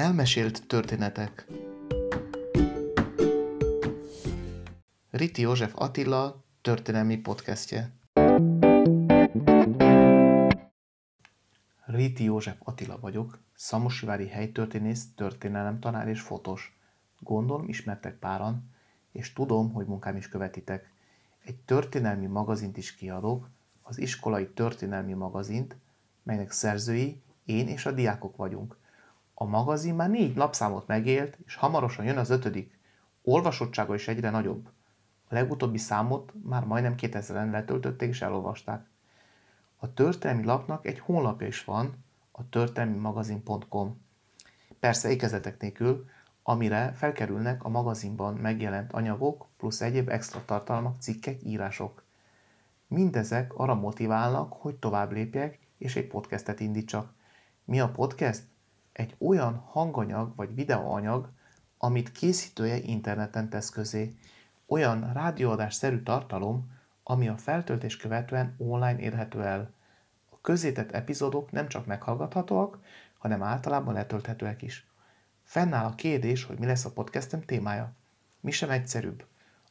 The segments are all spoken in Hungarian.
Elmesélt történetek Riti József Attila történelmi podcastje Riti József Attila vagyok, Szamosvári helytörténész, tanár és fotós. Gondolom ismertek páran, és tudom, hogy munkám is követitek. Egy történelmi magazint is kiadok, az iskolai történelmi magazint, melynek szerzői én és a diákok vagyunk. A magazin már négy lapszámot megélt, és hamarosan jön az ötödik. Olvasottsága is egyre nagyobb. A legutóbbi számot már majdnem 2000-en letöltötték és elolvasták. A történelmi lapnak egy honlapja is van, a történelmimagazin.com. Persze ékezetek nélkül, amire felkerülnek a magazinban megjelent anyagok plusz egyéb extra tartalmak, cikkek, írások. Mindezek arra motiválnak, hogy tovább lépjek, és egy podcastet indítsak. Mi a podcast? Egy olyan hanganyag vagy videóanyag, amit készítője interneten tesz közé. Olyan rádióadás-szerű tartalom, ami a feltöltés követően online érhető el. A közétett epizódok nem csak meghallgathatóak, hanem általában letölthetőek is. Fennáll a kérdés, hogy mi lesz a podcastem témája. Mi sem egyszerűbb.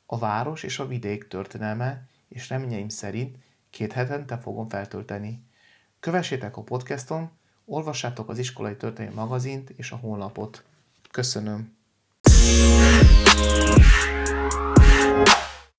A város és a vidék történelme, és reményeim szerint két hetente fogom feltölteni. Kövessétek a podcaston, olvassátok az iskolai történelmi magazint és a honlapot. Köszönöm.